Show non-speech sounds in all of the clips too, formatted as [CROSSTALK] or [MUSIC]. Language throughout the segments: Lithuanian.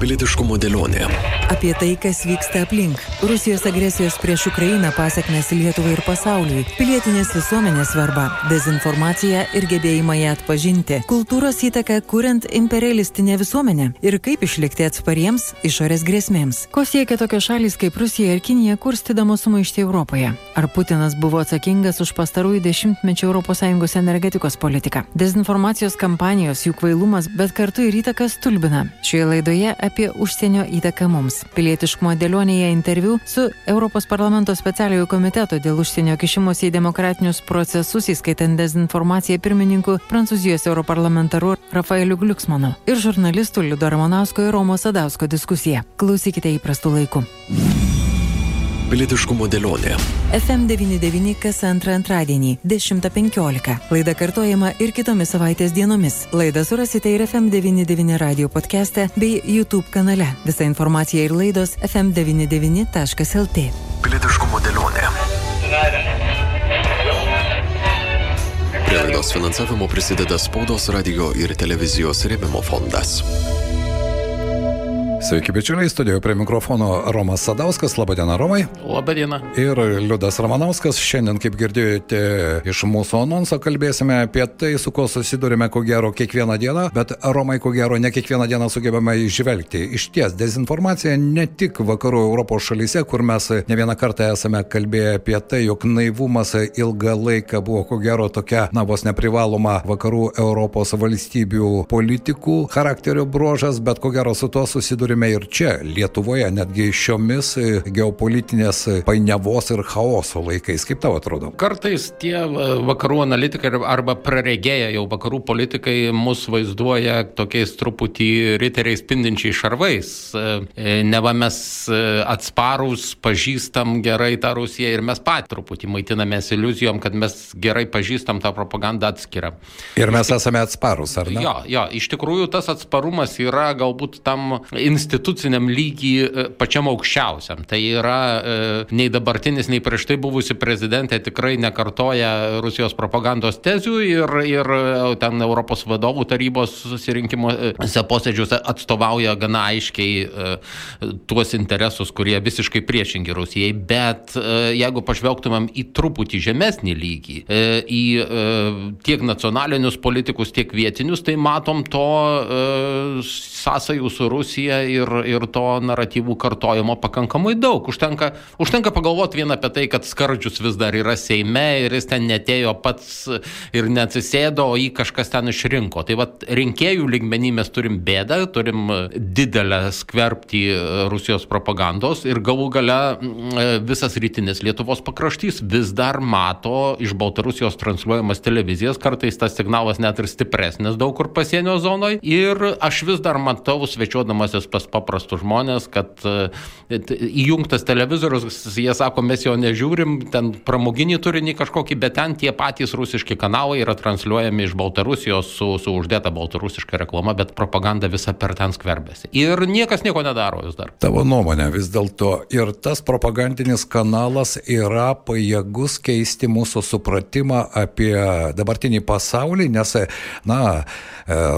Pilietiškumo dėlionė. Apie tai, kas vyksta aplink. Rusijos agresijos prieš Ukrainą pasiekmes Lietuvai ir pasauliui. Pilietinės visuomenės svarba. Dezinformacija ir gebėjimą ją atpažinti. Kultūros įtaka kuriant imperialistinę visuomenę. Ir kaip išlikti atspariems išorės grėsmėms. Ko siekia tokios šalys kaip Rusija ir Kinija kurstydamos sumaištį Europoje? Ar Putinas buvo atsakingas už pastarųjų dešimtmečių ES energetikos politiką? Dezinformacijos kampanijos, jų kvailumas, bet kartu ir įtaka stulbina. Šioje laidoje apie užsienio įtaką mums. Pilietiškumo dėlionėje interviu su Europos parlamento specialiojo komiteto dėl užsienio kišimosi į demokratinius procesus, įskaitant dezinformaciją pirmininku Prancūzijos europarlamentaru Rafaeliu Gliuksmanu ir žurnalistu Liudo Ramonausko ir Romo Sadausko diskusija. Klausykite įprastų laikų. Pilietiškumo dėlionė. FM99 kas antrą antradienį 10.15. Laida kartojama ir kitomis savaitės dienomis. Laidą surasite ir FM99 radio podcast'e bei YouTube kanale. Visa informacija ir laidos fm99.lt. Pilietiškumo dėlionė. Prie laidos finansavimo prisideda spaudos, radio ir televizijos rėmimo fondas. Sveiki, bičiuliai, studijoje prie mikrofono Romas Sadauskas, laba diena Romai. Labą dieną. Ir Liudas Ramanauskas, šiandien, kaip girdėjote, iš mūsų anonso kalbėsime apie tai, su kuo susidurime, ko gero, kiekvieną dieną, bet Romai, ko gero, ne kiekvieną dieną sugebame išvelgti. Iš ties, dezinformacija ne tik vakarų Europos šalyse, kur mes ne vieną kartą esame kalbėję apie tai, jog naivumas ilgą laiką buvo, ko gero, tokia, na, vos neprivaloma vakarų Europos valstybių politikų charakterio bruožas, bet ko gero su tuo susidurime turime ir čia, Lietuvoje, netgi šiomis geopolitinės painiavos ir chaoso laikais. Kaip tau atrodo? Kartais tie vakarų analitikai arba praregėję jau vakarų politikai mus vaizduoja tokiais truputį riteriais spindinčiais šarvais. Neva mes atsparus, pažįstam gerai tą Rusiją ir mes pat truputį maitinamės iliuzijom, kad mes gerai pažįstam tą propagandą atskiriam. Ir mes esame atsparus, ar ne? Jo, jo, iš tikrųjų tas atsparumas yra galbūt tam instituciniam lygį pačiam aukščiausiam. Tai yra nei dabartinis, nei prieš tai buvusi prezidentė tikrai nekartoja Rusijos propagandos tezių ir, ir ten Europos vadovų tarybos susirinkimuose posėdžiuose atstovauja gana aiškiai tuos interesus, kurie visiškai priešingi Rusijai. Bet jeigu pažvelgtumėm į truputį žemesnį lygį, į tiek nacionalinius politikus, tiek vietinius, tai matom to sąsajų su Rusija ir, ir to naratyvų kartojimo pakankamai daug. Užtenka, užtenka pagalvoti vien apie tai, kad Skardžius vis dar yra Seime ir jis ten netėjo pats ir neatsisėdo, o jį kažkas ten išrinko. Tai vad rinkėjų lygmenį mes turim bėdą, turim didelę skverbtį Rusijos propagandos ir galų gale visas rytinis Lietuvos pakraštys vis dar mato iš Baltarusijos transliuojamas televizijas, kartais tas signalas net ir stipresnis daug kur pasienio zonoje ir aš vis dar matau svečiuodamasis pas paprastus žmonės, kad įjungtas televizorius, jie sako, mes jo nežiūrim, ten pramoginį turinį kažkokį, bet ten tie patys rusiški kanalai yra transliuojami iš Baltarusijos su, su uždėta baltarusiška reklama, bet propaganda visa per ten skverbėsi. Ir niekas nieko nedaro vis dar. Tavo nuomonė vis dėlto ir tas propagandinis kanalas yra pajėgus keisti mūsų supratimą apie dabartinį pasaulį, nes, na,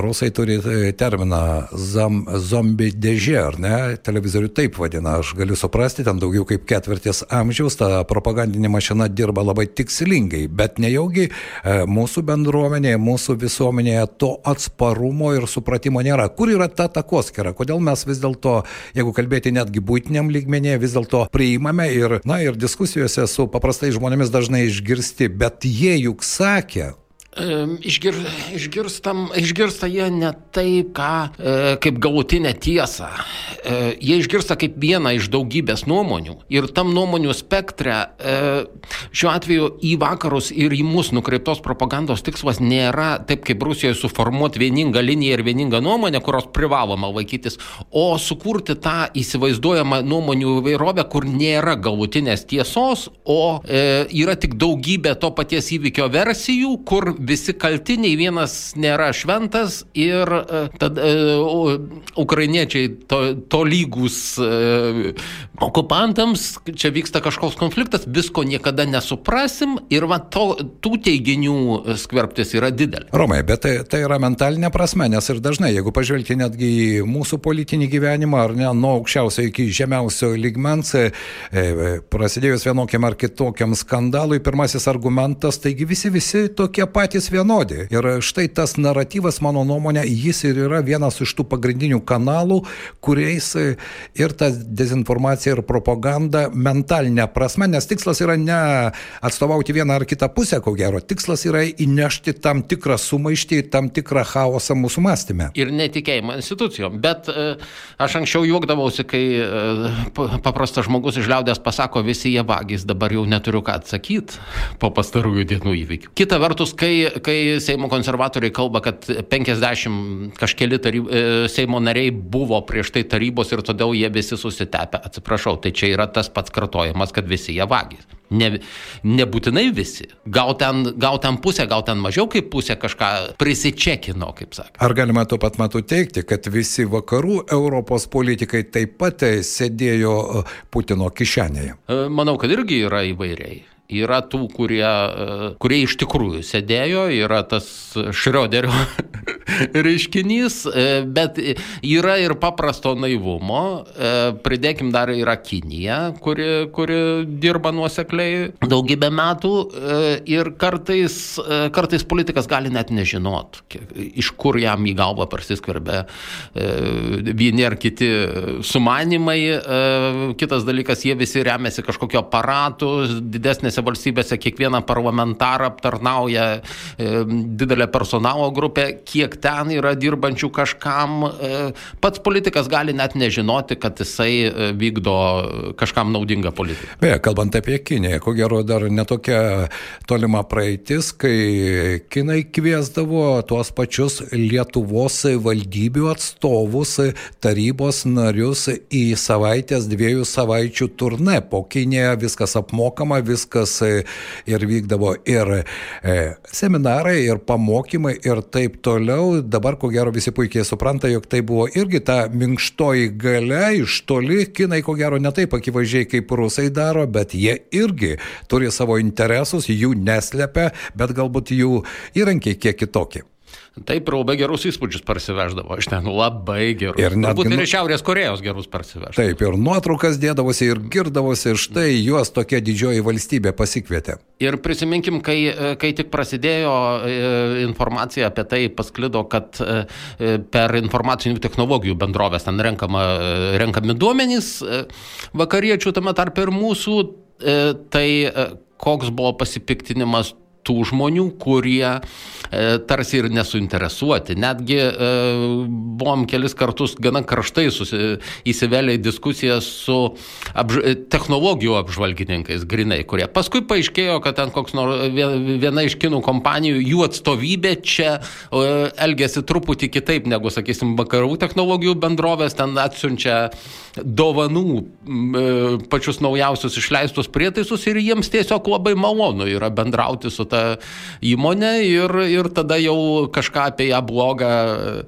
rusai turi terminą zam, zombi dėžė, ar ne, televizorių taip vadina, aš galiu suprasti, ten daugiau kaip ketvirtis amžiaus ta propagandinė mašina dirba labai tikslingai, bet nejaugi mūsų bendruomenėje, mūsų visuomenėje to atsparumo ir supratimo nėra. Kur yra ta takoskira? Kodėl mes vis dėlto, jeigu kalbėti netgi būtiniam lygmenėje, vis dėlto priimame ir, na, ir diskusijose su paprastai žmonėmis dažnai išgirsti, bet jie juk sakė, Išgir, išgirstam, išgirsta jie ne tai, ką, e, kaip galutinę tiesą. E, jie išgirsta kaip vieną iš daugybės nuomonių. Ir tam nuomonių spektre e, šiuo atveju į vakarus ir į mus nukreiptos propagandos tikslas nėra taip kaip Rusijoje suformuoti vieningą liniją ir vieningą nuomonę, kurios privaloma laikytis, o sukurti tą įsivaizduojamą nuomonių įvairovę, kur nėra galutinės tiesos, o e, yra tik daugybė to paties įvykio versijų, kur visi kaltiniai, vienas nėra šventas ir tad, ukrainiečiai to, to lygus okupantams, čia vyksta kažkoks konfliktas, visko niekada nesuprasim ir va, to, tų teiginių skverbtis yra didelė. Romai, bet tai, tai yra mentalinė prasme, nes ir dažnai, jeigu pažvelgti netgi į mūsų politinį gyvenimą, ar ne, nuo aukščiausio iki žemiausio lygmens, e, e, prasidėjus vienokiam ar kitokiam skandalui, pirmasis argumentas, taigi visi, visi tokie patys vienodi. Ir štai tas naratyvas, mano nuomonė, jis ir yra vienas iš tų pagrindinių kanalų, kuriais ir ta dezinformacija ir propaganda mentalinė prasme, nes tikslas yra ne atstovauti vieną ar kitą pusę, ko gero, tikslas yra įnešti tam tikrą sumaištį, tam tikrą chaosą mūsų mąstymę. Ir netikėjimą institucijom. Bet e, aš anksčiau juokdavausi, kai e, paprastas žmogus iš liaudės pasako, visi jie vagys, dabar jau neturiu ką atsakyti po pastarųjų dienų įvykių. Kita vertus, kai, kai Seimo konservatoriai kalba, kad 50 kažkeli taryb, e, Seimo nariai buvo prieš tai tarybos ir todėl jie visi susitepę, atsiprašau, tai čia yra tas pats kartojimas, kad visi jie vagys. Ne, nebūtinai visi. Gal ten, gal ten pusė, gal ten mažiau kaip pusė kažką prisičekino, kaip sakė. Ar galima tuo pat metu teikti, kad visi vakarų Europos politikai taip pat sėdėjo e, Putino kišenėje? E, manau, kad irgi yra įvairiai. Yra tų, kurie, e, kurie iš tikrųjų sėdėjo, yra tas Šrioderio [LAUGHS] reiškinys, e, bet yra ir paprasto naivumo. E, pridėkim dar yra Kinija, kuri, kuri dirba nuosekliai daugybę metų ir kartais, kartais politikas gali net nežinot, iš kur jam į galvą prasiskverbė vieni ar kiti sumanimai. Kitas dalykas, jie visi remiasi kažkokio aparatų, didesnės didesnėse valstybėse kiekvieną parlamentarą aptarnauja e, didelė personalo grupė, kiek ten yra dirbančių kažkam. E, pats politikas gali net nežinoti, kad jisai e, vykdo kažkam naudingą politiką. Beje, kalbant apie Kiniją, ko gero dar netokia tolima praeitis, kai Kinai kviesdavo tuos pačius Lietuvos valdybių atstovus, tarybos narius į savaitės, dviejų savaičių turnė. Po Kiniją viskas apmokama, viskas kursas e, ir vykdavo ir e, seminarai, ir pamokymai ir taip toliau. Dabar, ko gero, visi puikiai supranta, jog tai buvo irgi ta minkštoji gale iš toli. Kinai, ko gero, ne taip akivaizdžiai kaip rusai daro, bet jie irgi turi savo interesus, jų neslepia, bet galbūt jų įrankiai kiek kitokie. Taip, ir labai gerus įspūdžius parsiveždavo iš ten, labai gerus. Ir net ir iš Šiaurės Korejos gerus parsiveždavo. Taip, ir nuotraukas dėdavosi ir girdavosi, štai juos tokia didžioji valstybė pasikvietė. Ir prisiminkim, kai, kai tik prasidėjo e, informacija apie tai, pasklido, kad e, per informacinių technologijų bendrovės ten renkama, renkami duomenys vakariečių, tame tarp ir mūsų, tai koks buvo pasipiktinimas tų žmonių, kurie e, tarsi ir nesuinteresuoti. Netgi e, buvom kelis kartus gana karštai susi, įsivėlę į diskusiją su apž technologijų apžvalgininkais, grinai, kurie paskui paaiškėjo, kad ten koks nors viena iš kinų kompanijų, jų atstovybė čia e, elgesi truputį kitaip negu, sakysim, vakarų technologijų bendrovės, ten atsiunčia dovanų e, pačius naujausius išleistus prietaisus ir jiems tiesiog labai malonu yra bendrauti su ta tą įmonę ir, ir tada jau kažką apie ją blogą e,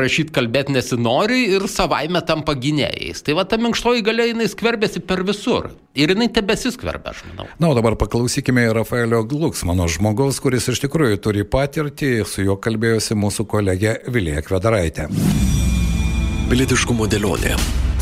rašyti, kalbėti nesinori ir savaime tampa gynėjais. Tai va ta minkštoji galia jinai skverbėsi per visur. Ir jinai tebesiskverbia, aš manau. Na, o dabar paklausykime Rafaelio Gluks, mano žmogaus, kuris iš tikrųjų turi patirtį, su juo kalbėjosi mūsų kolegė Vilija Kvedaraitė. Pilietiškumo dėlionė.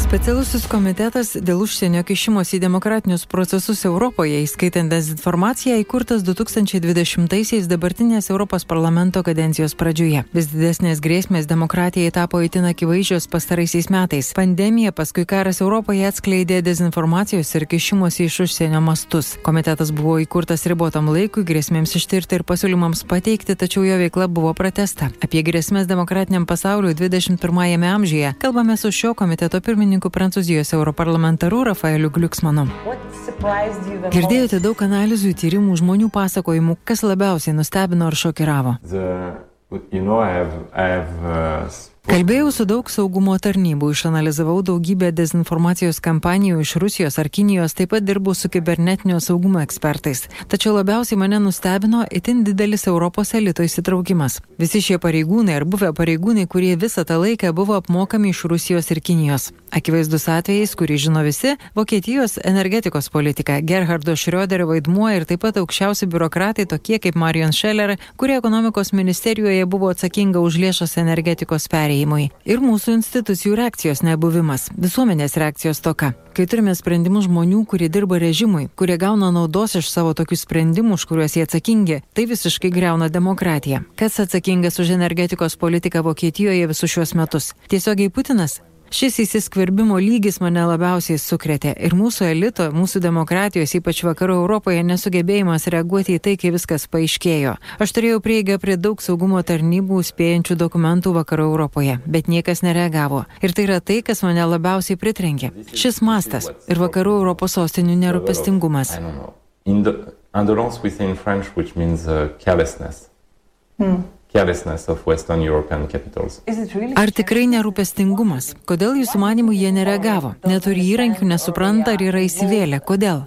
Specialusis komitetas dėl užsienio kišimos į demokratinius procesus Europoje, įskaitant dezinformaciją, įkurtas 2020-aisiais dabartinės Europos parlamento kadencijos pradžioje. Vis didesnės grėsmės demokratijai tapo įtin akivaizdžios pastaraisiais metais. Pandemija, paskui karas Europoje atskleidė dezinformacijos ir kišimosi iš užsienio mastus. Komitetas buvo įkurtas ribotam laikui, grėsmėms ištirti ir pasiūlymams pateikti, tačiau jo veikla buvo pratesta. Apie grėsmės demokratiniam pasauliu 21-ame amžiuje kalbame su šio komiteto pirmininku pirmininku Prancūzijos europarlamentaru Rafaeliu Gliuksmanu. Girdėjote daug analizų, tyrimų, žmonių pasakojimų, kas labiausiai nustebino ar šokiravo? The, you know, I have, I have, uh, Kalbėjau su daug saugumo tarnybų, išanalizavau daugybę dezinformacijos kampanijų iš Rusijos ar Kinijos, taip pat dirbau su kibernetinio saugumo ekspertais. Tačiau labiausiai mane nustebino itin didelis Europos elito įsitraukimas. Visi šie pareigūnai ar buvę pareigūnai, kurie visą tą laiką buvo apmokami iš Rusijos ir Kinijos. Akivaizdus atvejais, kurį žino visi - Vokietijos energetikos politika, Gerhardo Šrioderio vaidmuo ir taip pat aukščiausi biurokratai tokie kaip Marion Scheller, kurie ekonomikos ministerijoje buvo atsakinga už lėšas energetikos perėjimą perėjimui ir mūsų institucijų reakcijos nebuvimas, visuomenės reakcijos toka. Kai turime sprendimus žmonių, kurie dirba režimui, kurie gauna naudos iš savo tokių sprendimų, už kuriuos jie atsakingi, tai visiškai greuna demokratiją. Kas atsakingas už energetikos politiką Vokietijoje visus šiuos metus? Tiesiogiai Putinas? Šis įsiskverbimo lygis mane labiausiai sukrėtė ir mūsų elito, mūsų demokratijos, ypač vakarų Europoje, nesugebėjimas reaguoti į tai, kai viskas paaiškėjo. Aš turėjau prieigą prie daug saugumo tarnybų spėjančių dokumentų vakarų Europoje, bet niekas nereagavo. Ir tai yra tai, kas mane labiausiai pritrenkė. Šis mastas ir vakarų Europos sostinių nerūpestingumas. Indolence within French, which means uh, carelessness. Hmm. Ar tikrai nerūpestingumas? Kodėl jūsų manimų jie nereagavo? Neturi įrankių, nesupranta ar yra įsivėlę? Kodėl?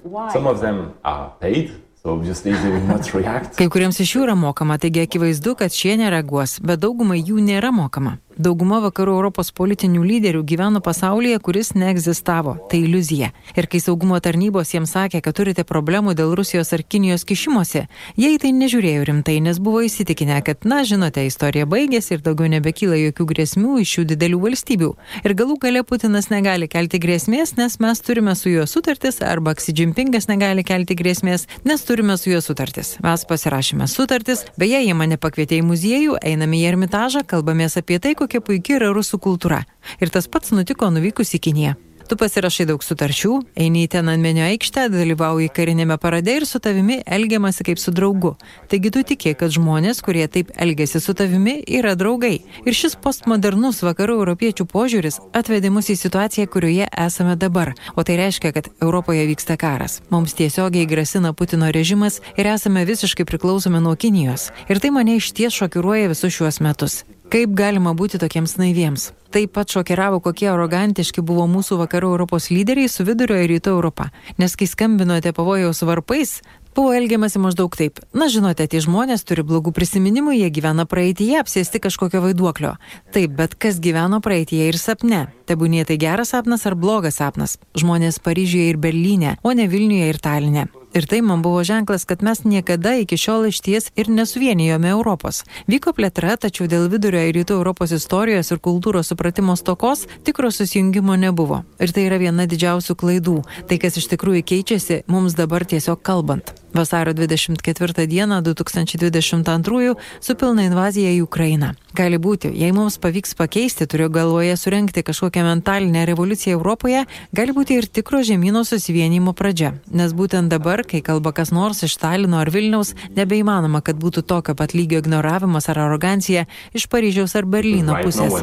Kai kuriems iš jų yra mokama, taigi akivaizdu, kad šie nereaguos, bet daugumai jų nėra mokama. Dauguma vakarų Europos politinių lyderių gyveno pasaulyje, kuris neegzistavo. Tai iliuzija. Ir kai saugumo tarnybos jiems sakė, kad turite problemų dėl Rusijos ar Kinijos kišimosi, jie į tai nežiūrėjo rimtai, nes buvo įsitikinę, kad, na, žinote, istorija baigėsi ir daugiau nebekyla jokių grėsmių iš šių didelių valstybių. Ir galų gale Putinas negali kelti grėsmės, nes mes turime su juo sutartis, arba Xi Jinpingas negali kelti grėsmės, nes turime su juo sutartis. Mes pasirašėme sutartis, beje, jie mane pakvietė į muziejų, einame į ermitažą, kalbamės apie tai, kokia puikia yra rusų kultūra. Ir tas pats nutiko nuvykus į Kiniją. Tu pasirašai daug sutarčių, eini į ten anmenio aikštę, dalyvauji karinėme parade ir su tavimi elgiamasi kaip su draugu. Taigi tu tiki, kad žmonės, kurie taip elgesi su tavimi, yra draugai. Ir šis postmodernus vakarų europiečių požiūris atvedė mus į situaciją, kurioje esame dabar. O tai reiškia, kad Europoje vyksta karas. Mums tiesiogiai grasina Putino režimas ir esame visiškai priklausomi nuo Kinijos. Ir tai mane iš ties šokiruoja visus šiuos metus. Kaip galima būti tokiems naiviems? Taip pat šokiravo, kokie arogantiški buvo mūsų vakarų Europos lyderiai su vidurio ir rytų Europą. Nes kai skambinote pavojaus varpais, buvo elgiamasi maždaug taip. Na, žinote, tie žmonės turi blogų prisiminimų, jie gyvena praeitie, apsėsti kažkokio vaiduoklio. Taip, bet kas gyveno praeitie ir sapne? Tebūnė tai geras sapnas ar blogas sapnas? Žmonės Paryžiuje ir Berlyne, o ne Vilniuje ir Taline. Ir tai man buvo ženklas, kad mes niekada iki šiol išties ir nesuvienijome Europos. Vyko plėtra, tačiau dėl vidurio ir rytų Europos istorijos ir kultūros supratimo stokos tikro susijungimo nebuvo. Ir tai yra viena didžiausių klaidų. Tai, kas iš tikrųjų keičiasi, mums dabar tiesiog kalbant. Vasario 24 dieną 2022 su pilna invazija į Ukrainą. Gali būti, jei mums pavyks pakeisti, turiu galvoje surenkti kažkokią mentalinę revoliuciją Europoje, gali būti ir tikro žemynų susivienimo pradžia. Nes būtent dabar, kai kalba kas nors iš Talino ar Vilniaus, nebeįmanoma, kad būtų tokio pat lygio ignoravimas ar arogancija iš Paryžiaus ar Berlyno pusės.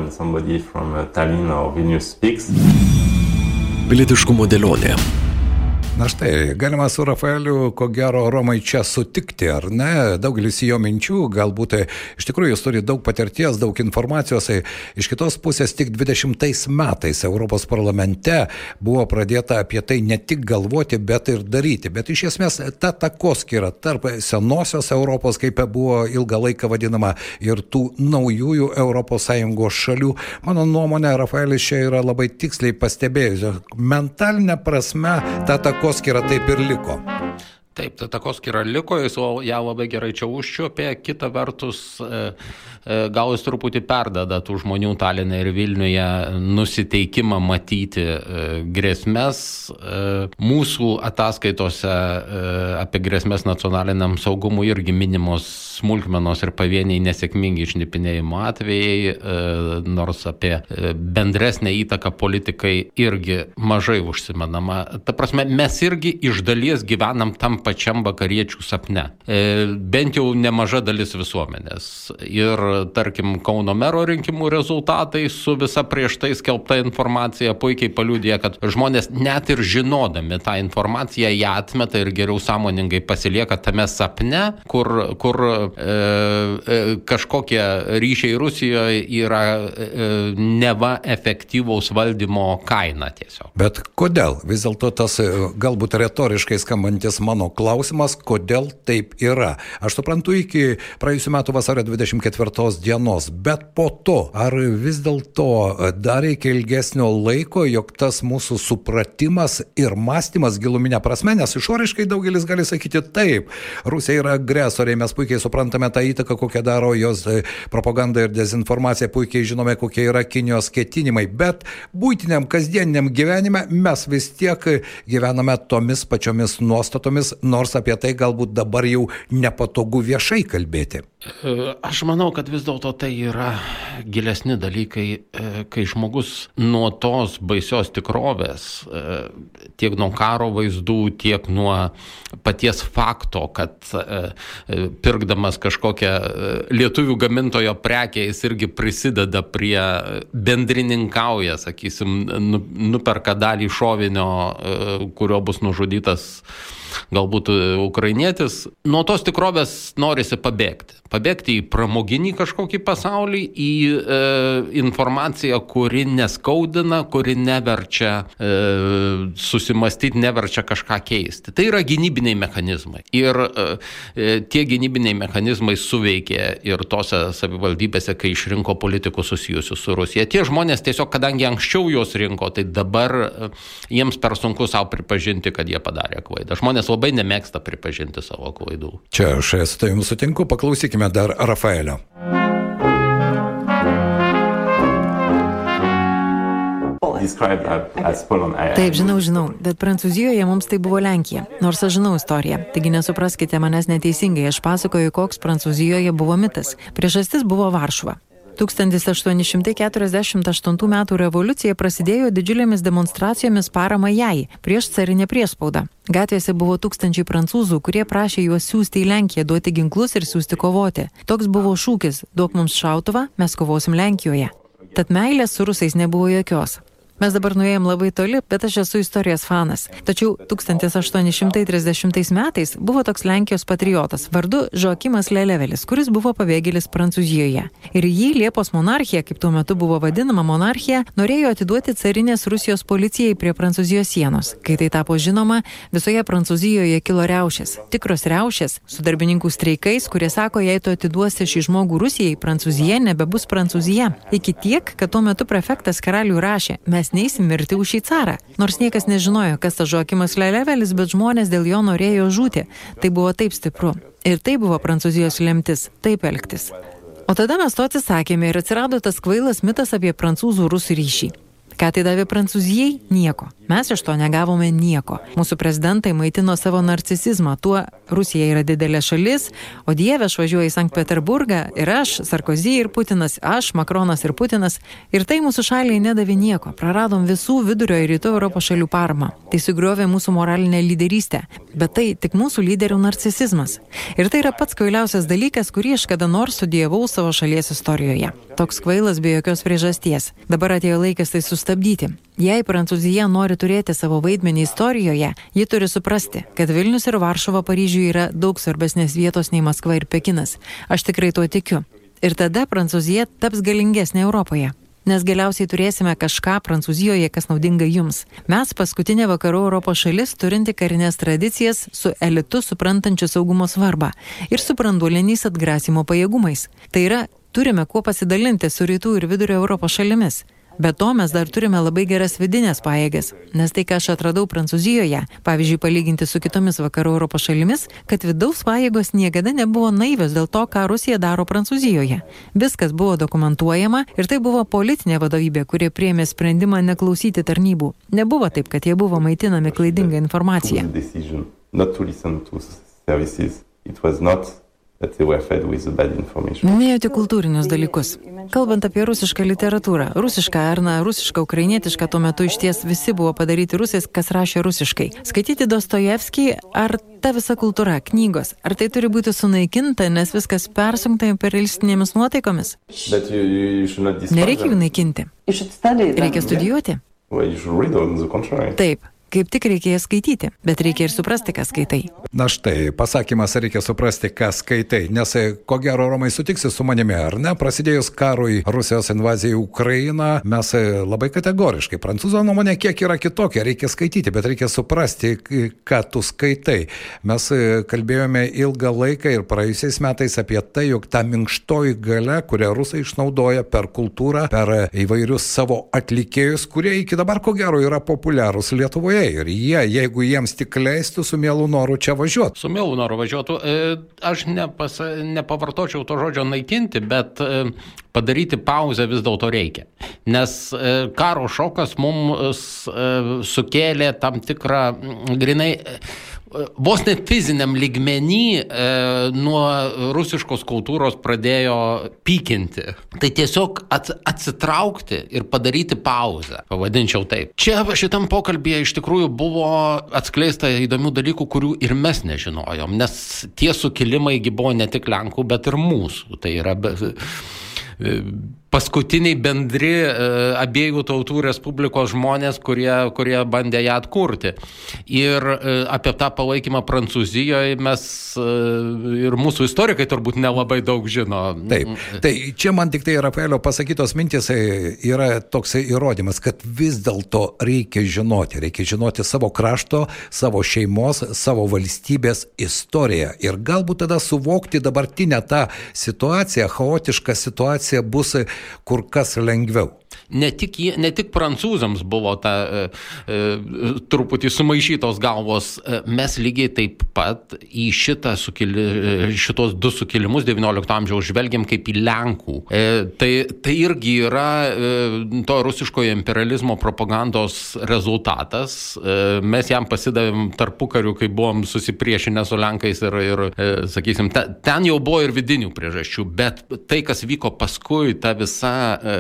Pilietiškumo dėlionė. Na štai, galima su Rafaeliu, ko gero, Romai čia sutikti, ar ne? Daugelis jo minčių, galbūt iš tikrųjų jis turi daug patirties, daug informacijos. Tai iš kitos pusės tik 20 metais Europos parlamente buvo pradėta apie tai ne tik galvoti, bet ir daryti. Bet iš esmės ta takoskira tarp senosios Europos, kaip buvo ilgą laiką vadinama, ir tų naujųjų ES šalių, mano nuomonė, Rafaelis čia yra labai tiksliai pastebėjus. Mentalinė prasme ta takoskira taip ir liko. Taip, ta takoskyra liko, jis ją labai gerai čia užčiopė, kita vertus, e, e, gal jis truputį perdada tų žmonių Talinė ir Vilniuje nusiteikimą matyti e, grėsmės. Mūsų ataskaitose apie grėsmės nacionaliniam saugumui irgi minimos smulkmenos ir pavieniai nesėkmingi išnipinėjimo atvejai, nors apie bendresnę įtaką politikai irgi mažai užsimenama. Ta prasme, mes irgi iš dalies gyvenam tam pačiam vakariečių sapne. E, bent jau nemaža dalis visuomenės. Ir tarkim, Kauno mero rinkimų rezultatai su visa prieš tai skelbta informacija puikiai paliūdė, kad žmonės net ir žinodami tą informaciją ją atmeta ir geriau sąmoningai pasilieka tame sapne, kur, kur e, e, kažkokie ryšiai Rusijoje yra e, neva efektyvaus valdymo kaina tiesiog. Bet kodėl? Vis dėlto tas e, galbūt retoriškai skambantis mano klausimas, kodėl taip yra. Aš suprantu iki praėjusiu metu vasario 24 dienos, bet po to, ar vis dėlto dar reikia ilgesnio laiko, jog tas mūsų supratimas ir mąstymas giluminė prasme, nes išoriškai daugelis gali sakyti taip, Rusija yra agresoriai, mes puikiai suprantame tą įtaką, kokią daro jos e, propaganda ir dezinformacija, puikiai žinome, kokie yra Kinijos ketinimai, bet būtiniam kasdieniniam gyvenime mes vis tiek gyvename tomis pačiomis nuostatomis, nors apie tai galbūt dabar jau nepatogu viešai kalbėti. E, aš manau, kad vis dėlto tai yra gilesni dalykai, e, kai žmogus nuo tos baisios tikrovės, tiek nuo karo vaizdų, tiek nuo paties fakto, kad pirkdamas kažkokią lietuvių gamintojo prekę jis irgi prisideda prie bendrininkauja, sakysim, nu, nuperka dalį šovinio, kurio bus nužudytas galbūt e, ukrainietis, nuo tos tikrovės norisi pabėgti. Pabėgti į pramoginį kažkokį pasaulį, į e, informaciją, kuri neskaudina, kuri neverčia e, susimastyti, neverčia kažką keisti. Tai yra gynybiniai mechanizmai. Ir e, e, tie gynybiniai mechanizmai suveikė ir tose savivaldybėse, kai išrinko politikų susijusių su Rusija. Tie žmonės tiesiog, kadangi anksčiau juos rinko, tai dabar e, jiems per sunku savo pripažinti, kad jie padarė klaidą. Žmonės žmonės labai nemėgsta pripažinti savo klaidų. Čia aš su tavimi sutinku, paklausykime dar Rafaelio. Taip, žinau, žinau, bet Prancūzijoje mums tai buvo Lenkija, nors aš žinau istoriją. Taigi nesupraskite manęs neteisingai, aš pasakoju, koks Prancūzijoje buvo mitas. Priežastis buvo Varšuva. 1848 m. revoliucija prasidėjo didžiulėmis demonstracijomis parama jai prieš carinę priespaudą. Gatvėse buvo tūkstančiai prancūzų, kurie prašė juos siūsti į Lenkiją, duoti ginklus ir siūsti kovoti. Toks buvo šūkis - duok mums šautuvą, mes kovosim Lenkijoje. Tad meilės su rusais nebuvo jokios. Mes dabar nuėjom labai toli, bet aš esu istorijos fanas. Tačiau 1830 metais buvo toks Lenkijos patriotas vardu Žoakimas Lelevelis, kuris buvo pabėgėlis Prancūzijoje. Ir jį Liepos monarchija, kaip tuo metu buvo vadinama monarchija, norėjo atiduoti carinės Rusijos policijai prie Prancūzijos sienos. Kai tai tapo žinoma, visoje Prancūzijoje kilo riaušės. Tikros riaušės su darbininkų streikais, kurie sako, jei tu atiduosi šį žmogų Rusijai, Prancūzija nebebus Prancūzija. Iki tiek, kad tuo metu prefektas karalių rašė, mes mes neisim mirti už šį carą. Nors niekas nežinojo, kas tas Žokimas Lelevelis, bet žmonės dėl jo norėjo žūti. Tai buvo taip stipru. Ir tai buvo Prancūzijos lemtis - taip elgtis. O tada mes to atsisakėme ir atsirado tas kvailas mitas apie prancūzų rusų ryšį. Ką tai davė Prancūzijai? Nieko. Mes iš to negavome nieko. Mūsų prezidentai maitino savo narcisizmą. Tuo Rusija yra didelė šalis, o Dieve aš važiuoju į Sankt Peterburgą ir aš, Sarkozy ir Putinas, aš, Makronas ir Putinas. Ir tai mūsų šaliai nedavė nieko. Praradom visų vidurio ir rytų Europos šalių parmą. Tai sugriovė mūsų moralinę lyderystę. Bet tai tik mūsų lyderių narcisizmas. Ir tai yra pats kvailiausias dalykas, kurį aš kada nors studijavau savo šalies istorijoje. Toks kvailas be jokios priežasties. Dabar atėjo laikas tai sustabdyti. Jei Prancūzija nori turėti savo vaidmenį istorijoje, ji turi suprasti, kad Vilnius ir Varšuva Paryžiuje yra daug svarbesnės vietos nei Maskva ir Pekinas. Aš tikrai tuo tikiu. Ir tada Prancūzija taps galingesnė Europoje. Nes galiausiai turėsime kažką Prancūzijoje, kas naudinga jums. Mes paskutinė vakarų Europos šalis turinti karinės tradicijas su elitu suprantančiu saugumo svarbą ir su branduoliniais atgrasimo pajėgumais. Tai yra, turime kuo pasidalinti su rytų ir vidurio Europos šalimis. Be to mes dar turime labai geras vidinės pajėgas, nes tai, ką aš atradau Prancūzijoje, pavyzdžiui, palyginti su kitomis vakarų Europos šalimis, kad vidaus pajėgos niekada nebuvo naivios dėl to, ką Rusija daro Prancūzijoje. Viskas buvo dokumentuojama ir tai buvo politinė vadovybė, kurie priemė sprendimą neklausyti tarnybų. Nebuvo taip, kad jie buvo maitinami klaidinga informacija. It was not Minėjote kultūrinius dalykus. Kalbant apie rusišką literatūrą, rusišką ar na, rusišką, ukrainietišką, tuo metu iš ties visi buvo padaryti rusais, kas rašė rusiškai. Skaityti Dostojevskį, ar ta visa kultūra, knygos, ar tai turi būti sunaikinta, nes viskas persunkta imperialistinėmis nuotaikomis? Nereikia jų naikinti. Reikia studijuoti. Taip, kaip tik reikėjo skaityti, bet reikia ir suprasti, ką skaitai. Na štai, pasakymas reikia suprasti, ką skaitai, nes ko gero Romai sutiksi su manimi, ar ne? Prasidėjus karui Rusijos invazijai į Ukrainą, mes labai kategoriškai, prancūzo nuomonė kiek yra kitokia, reikia skaityti, bet reikia suprasti, ką tu skaitai. Mes kalbėjome ilgą laiką ir praėjusiais metais apie tai, jog ta minkštoji gale, kurią rusai išnaudoja per kultūrą, per įvairius savo atlikėjus, kurie iki dabar ko gero yra populiarūs Lietuvoje ir jie, jeigu jiems tik leistų, su mielu noru čia važiuotų. Su mielu noru važiuotų. E, aš nepas, nepavartočiau to žodžio naikinti, bet e, padaryti pauzę vis dėlto reikia. Nes e, karo šokas mums sukėlė tam tikrą grinai vos net fiziniam lygmenį e, nuo rusiškos kultūros pradėjo pykinti. Tai tiesiog at, atsitraukti ir padaryti pauzę, pavadinčiau taip. Čia šitam pokalbėje iš tikrųjų buvo atskleista įdomių dalykų, kurių ir mes nežinojom, nes tie sukilimai buvo ne tik Lenkų, bet ir mūsų. Tai yra be, paskutiniai bendri e, abiejų tautų respublikos žmonės, kurie, kurie bandė ją atkurti. Ir e, apie tą palaikymą Prancūzijoje mes e, ir mūsų istorikai turbūt nelabai daug žino. Taip, tai čia man tik tai Rafaelio pasakytos mintis yra toks įrodymas, kad vis dėlto reikia žinoti, reikia žinoti savo krašto, savo šeimos, savo valstybės istoriją. Ir galbūt tada suvokti dabartinę tą situaciją, chaotišką situaciją bus kur kas lengviau. Ne tik, ne tik prancūzams buvo ta e, e, truputį sumaišytos galvos, e, mes lygiai taip pat į šitą sukili, e, šitos du sukilimus XIX amžiaus žvelgiam kaip į Lenkų. E, tai, tai irgi yra e, to rusiškojo imperializmo propagandos rezultatas. E, mes jam pasidavėm tarpu kariu, kai buvom susipriešinę su Lenkais ir, ir e, sakysim, ta, ten jau buvo ir vidinių priežasčių, bet tai, kas vyko paskui, ta visa e,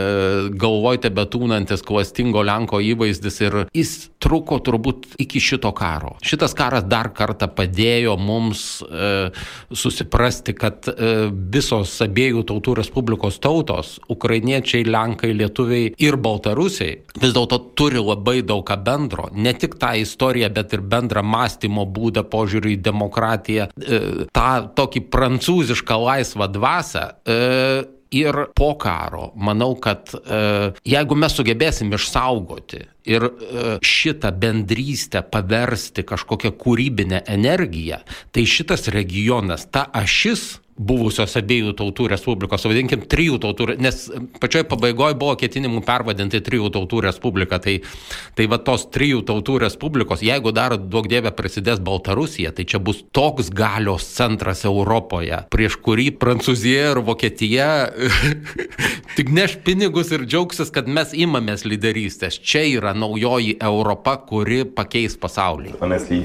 galvoj tebetūnantis klastingo Lenko įvaizdis ir jis truko turbūt iki šito karo. Šitas karas dar kartą padėjo mums e, susiprasti, kad e, visos abiejų tautų Respublikos tautos, ukrainiečiai, lenkai, lietuviai ir baltarusiai, vis dėlto turi labai daug ką bendro. Ne tik tą istoriją, bet ir bendrą mąstymo būdą, požiūrį į demokratiją, e, tą tokį prancūzišką laisvą dvasę. E, ir po karo. Manau, kad e, jeigu mes sugebėsim išsaugoti ir e, šitą bendrystę paversti kažkokią kūrybinę energiją, tai šitas regionas, ta ašis buvusios abiejų tautų respublikos, vadinkim, trijų tautų, nes pačioj pabaigoje buvo ketinimų pervadinti trijų tautų respubliką. Tai, tai va tos trijų tautų respublikos, jeigu dar daug dievė prasidės Baltarusija, tai čia bus toks galios centras Europoje, prieš kurį Prancūzija ir Vokietija [LAUGHS] tik neš pinigus ir džiaugsis, kad mes imamės lyderystės. Čia yra naujoji Europa, kuri pakeis pasaulį. Honestly,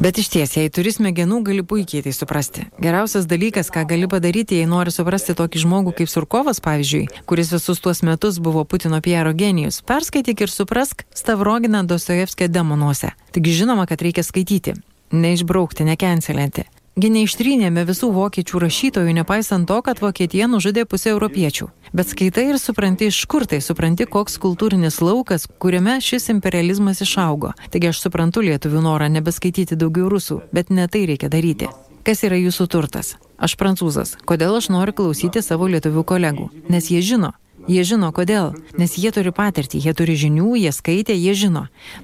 Bet iš ties, jei turi smegenų, gali puikiai tai suprasti. Geriausias dalykas, ką gali padaryti, jei nori suprasti tokį žmogų kaip Surkovas, pavyzdžiui, kuris visus tuos metus buvo Putino Piero genijus, perskaityk ir suprask Stavroginą Dostojevskio demonuose. Tik žinoma, kad reikia skaityti. Neišbraukti, nekencelinti. Gi neištrynėme visų vokiečių rašytojų, nepaisant to, kad Vokietija nužudė pusę europiečių. Bet skaitai ir supranti, iš kur tai supranti, koks kultūrinis laukas, kuriame šis imperializmas išaugo. Taigi aš suprantu lietuvių norą nebeskaityti daugiau rusų, bet ne tai reikia daryti. Kas yra jūsų turtas? Aš prancūzas. Kodėl aš noriu klausyti savo lietuvių kolegų? Nes jie žino, Jie žino kodėl, nes jie turi patirtį, jie turi žinių, jie skaitė, jie žino.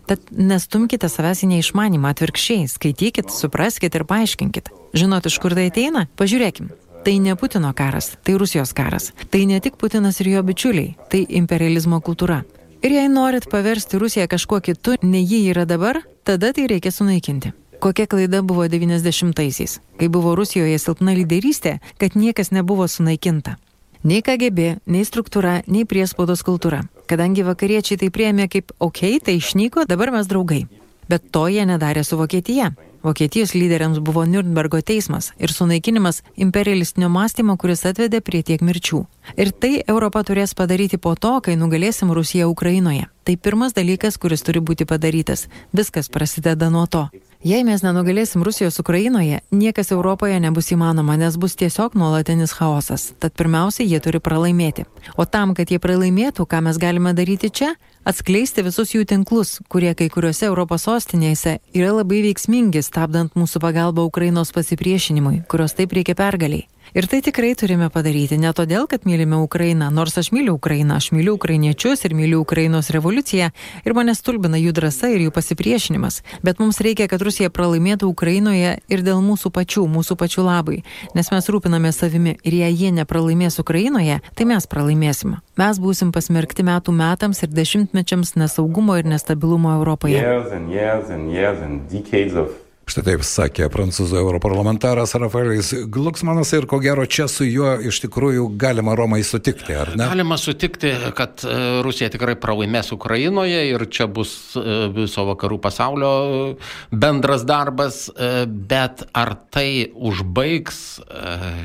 Tad nestumkite savęs į neišmanimą, atvirkščiai, skaitykit, supraskit ir paaiškinkit. Žinot, iš kur tai ateina? Pažiūrėkim. Tai ne Putino karas, tai Rusijos karas. Tai ne tik Putinas ir jo bičiuliai, tai imperializmo kultūra. Ir jei norit paversti Rusiją kažkuo kitu, nei ji yra dabar, tada tai reikia sunaikinti. Kokia klaida buvo 90-aisiais, kai buvo Rusijoje silpna lyderystė, kad niekas nebuvo sunaikinta. Nei KGB, nei struktūra, nei priespaudos kultūra. Kadangi vakariečiai tai priemė kaip, okei, okay, tai išnyko, dabar mes draugai. Bet to jie nedarė su Vokietija. Vokietijos lyderiams buvo Nürnbergo teismas ir sunaikinimas imperialistinio mąstymo, kuris atvedė prie tiek mirčių. Ir tai Europa turės padaryti po to, kai nugalėsim Rusiją Ukrainoje. Tai pirmas dalykas, kuris turi būti padarytas. Viskas prasideda nuo to. Jei mes nenugalėsim Rusijos Ukrainoje, niekas Europoje nebus įmanoma, nes bus tiesiog nuolatinis chaosas. Tad pirmiausia, jie turi pralaimėti. O tam, kad jie pralaimėtų, ką mes galime daryti čia? Atskleisti visus jų tinklus, kurie kai kuriuose Europos sostinėse yra labai veiksmingi, stabdant mūsų pagalbą Ukrainos pasipriešinimui, kurios taip reikia pergaliai. Ir tai tikrai turime padaryti ne todėl, kad mylime Ukrainą, nors aš myliu Ukrainą, aš myliu ukrainiečius ir myliu Ukrainos revoliuciją ir mane stulbina jų drąsa ir jų pasipriešinimas, bet mums reikia, kad Rusija pralaimėtų Ukrainoje ir dėl mūsų pačių, mūsų pačių labai, nes mes rūpiname savimi ir jei jie nepralaimės Ukrainoje, tai mes pralaimėsim. Mes būsim pasmerkti metų metams ir dešimtmečiams nesaugumo ir nestabilumo Europoje. Years and years and years and Štai taip sakė prancūzų europarlamentaras Rafaelis Glucksmanas ir ko gero čia su juo iš tikrųjų galima Romai sutikti, ar ne? Galima sutikti, kad e, Rusija tikrai pralaimės Ukrainoje ir čia bus e, viso vakarų pasaulio e, bendras darbas, bet ar tai užbaigs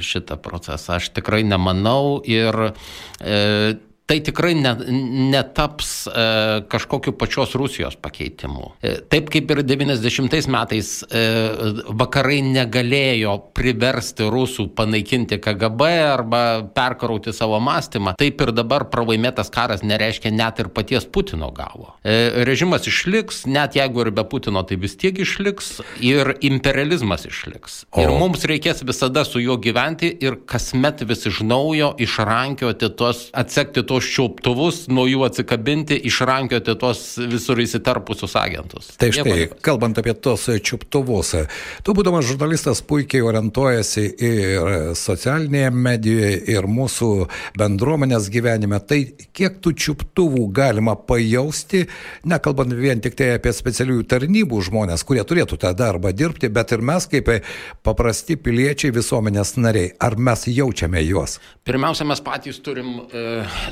šitą procesą, aš tikrai nemanau ir tai tikrai ne, netaps e, kažkokiu pačios Rusijos pakeitimu. E, taip kaip ir 90 metais e, vakarai negalėjo priversti rusų panaikinti KGB arba perkarauti savo mąstymą, taip ir dabar pralaimėtas karas nereiškia net ir paties Putino gavo. E, režimas išliks, net jeigu ir be Putino, tai vis tiek išliks ir imperializmas išliks. O. Ir mums reikės visada su juo gyventi ir kasmet vis iš naujo išrankioti tos, atsekti tos tuos čiuptuvus, nuo jų atsikabinti, išrankioti tuos visur įsiterpusius agentus. Tai štai, kalbant apie tos čiuptuvus, tu būdamas žurnalistas puikiai orientuojasi ir socialinėje medijoje, ir mūsų bendruomenės gyvenime. Tai kiek tų čiuptuvų galima pajausti, nekalbant vien tik tai apie specialiųjų tarnybų žmonės, kurie turėtų tą darbą dirbti, bet ir mes kaip paprasti piliečiai visuomenės nariai. Ar mes jaučiame juos? Pirmiausia, mes patys turim e,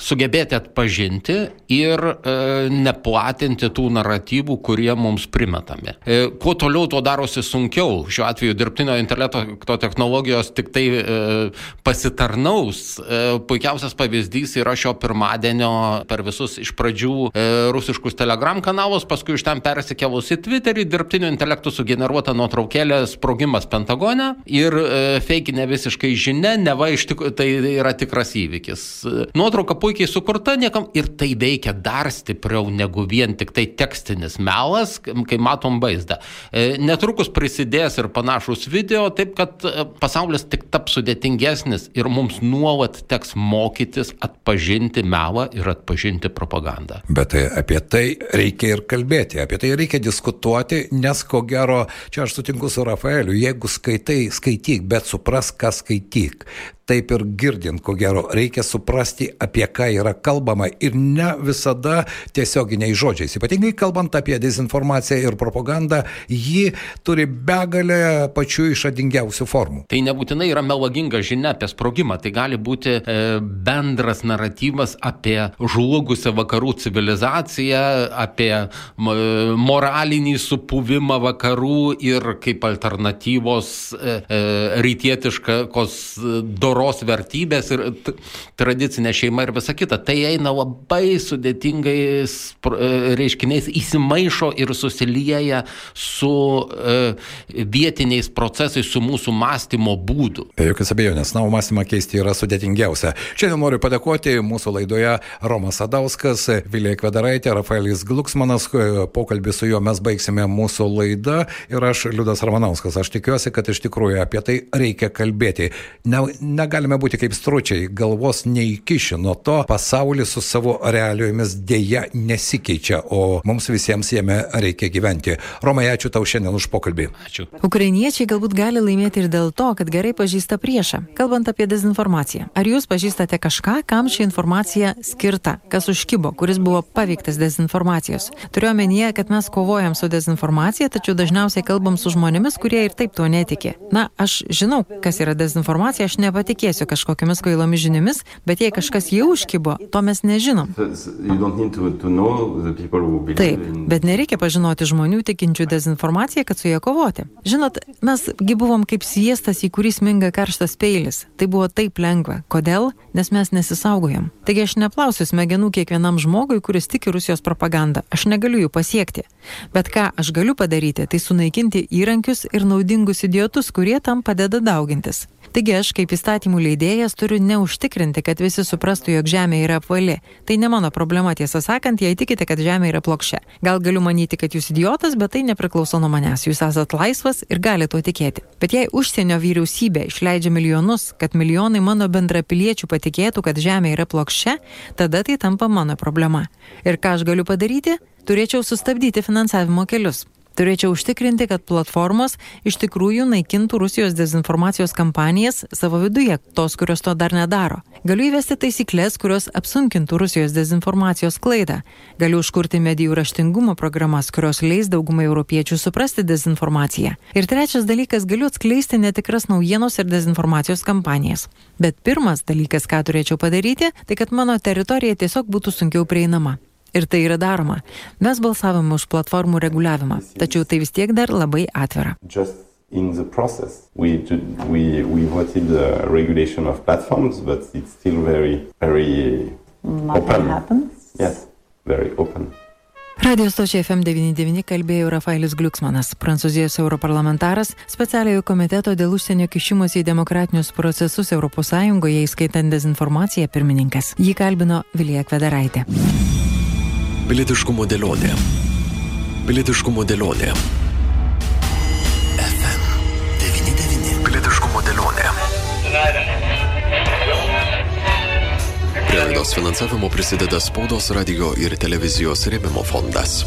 sugebėti atpažinti ir e, neplatinti tų naratyvų, kurie mums primetami. E, kuo toliau, tuo darosi sunkiau. Šiuo atveju dirbtinio intelekto technologijos tik tai e, pasitarnaus. E, puikiausias pavyzdys yra šio pirmadienio per visus iš pradžių e, rusiškus telegram kanalus, paskui iš ten persikėlus į Twitterį, dirbtinio intelektų sugeneruota nuotraukėlė sprogimas Pentagone ir e, feikinė visiškai žinia, neva iš tikrųjų tai yra tikras įvykis. Nuotrauka puikiai sukurta niekam ir tai veikia dar stipriau negu vien tik tai tekstinis melas, kai matom vaizdą. E, netrukus prisidės ir panašus video, taip kad e, pasaulis tik taps sudėtingesnis ir mums nuolat teks mokytis atpažinti melą ir atpažinti propagandą. Bet tai apie tai reikia ir kalbėti, apie tai reikia diskutuoti, nes ko gero, čia aš sutinku su Rafaeliu, jeigu skaitai, skaityk, bet supras, ką skaityk taip ir girdint, ko gero, reikia suprasti, apie ką yra kalbama ir ne visada tiesioginiai žodžiais. Ypatingai kalbant apie dezinformaciją ir propagandą, ji turi begalę pačių išradingiausių formų. Tai nebūtinai yra melaginga žinia apie sprogimą, tai gali būti e, bendras naratyvas apie žlugusią vakarų civilizaciją, apie moralinį supuvimą vakarų ir kaip alternatyvos e, e, rytietiškos do doros vertybės ir tradicinė šeima ir visa kita. Tai eina labai sudėtingais e, reiškiniais, įsimaišo ir susilieja su e, vietiniais procesais, su mūsų mąstymo būdu. Be jokios abejonės, na, mąstymą keisti yra sudėtingiausia. Šiandien noriu padėkoti mūsų laidoje Romas Adauskas, Vilija Kvedaraitė, Rafaelis Glucksmanas. Pokalbį su juo mes baigsime mūsų laidą ir aš Liudas Ramanauskas. Aš tikiuosi, kad iš tikrųjų apie tai reikia kalbėti. Ne, ne negalime būti kaip stručiai, galvos neįkiši, nuo to pasaulis su savo realijomis dėja nesikeičia, o mums visiems jame reikia gyventi. Romai, ačiū tau šiandien už pokalbį. Ačiū. Ukrainiečiai galbūt gali laimėti ir dėl to, kad gerai pažįsta priešą. Kalbant apie dezinformaciją, ar jūs pažįstate kažką, kam ši informacija skirta, kas užkybo, kuris buvo paveiktas dezinformacijos? Turiu omenyje, kad mes kovojam su dezinformacija, tačiau dažniausiai kalbam su žmonėmis, kurie ir taip tuo netiki. Na, aš žinau, kas yra dezinformacija, aš nepati netikėsiu kažkokiamis kvailomis žiniomis, bet jei kažkas jau užkybo, to mes nežinom. Taip, bet nereikia pažinoti žmonių tikinčių dezinformaciją, kad su jie kovoti. Žinot, mesgi buvom kaip sviestas, į kurį sminga karštas peilis. Tai buvo taip lengva. Kodėl? Nes mes nesisaugojam. Taigi aš neplausiu smegenų kiekvienam žmogui, kuris tiki Rusijos propagandą. Aš negaliu jų pasiekti. Bet ką aš galiu padaryti, tai sunaikinti įrankius ir naudingus idiotus, kurie tam padeda daugintis. Taigi aš kaip įstatymų leidėjas turiu neužtikrinti, kad visi suprastų, jog Žemė yra apvali. Tai ne mano problema, tiesą sakant, jei tikite, kad Žemė yra plokščia. Gal galiu manyti, kad jūs idiotas, bet tai nepriklauso nuo manęs. Jūs esat laisvas ir galite tuo tikėti. Bet jei užsienio vyriausybė išleidžia milijonus, kad milijonai mano bendrapiliečių patikėtų, kad Žemė yra plokščia, tada tai tampa mano problema. Ir ką aš galiu padaryti? Turėčiau sustabdyti finansavimo kelius. Turėčiau užtikrinti, kad platformos iš tikrųjų naikintų Rusijos dezinformacijos kampanijas savo viduje, tos, kurios to dar nedaro. Galiu įvesti taisyklės, kurios apsunkintų Rusijos dezinformacijos klaidą. Galiu užkurti medijų raštingumo programas, kurios leis daugumai europiečių suprasti dezinformaciją. Ir trečias dalykas, galiu atskleisti netikras naujienos ir dezinformacijos kampanijas. Bet pirmas dalykas, ką turėčiau padaryti, tai kad mano teritorija tiesiog būtų sunkiau prieinama. Ir tai yra daroma. Mes balsavome už platformų reguliavimą, tačiau tai vis tiek dar labai atvira. In the process, we, we, we voted the regulation of platforms, but it's still very, very Nothing open. Happens. Yes, very open. Radio stočiai FM99 kalbėjo Rafaelis Gliuksmanas, prancūzijos europarlamentaras, specialiojo komiteto dėl užsienio kišimus į demokratinius procesus ES, įskaitant dezinformaciją pirmininkas. Jį kalbino Vilija Kvedaraitė. Pilietiškumo dėlionė. Pilietiškumo dėlionė. FM99. Pilietiškumo dėlionė. Prie laidos finansavimo prisideda spaudos radio ir televizijos rėmimo fondas.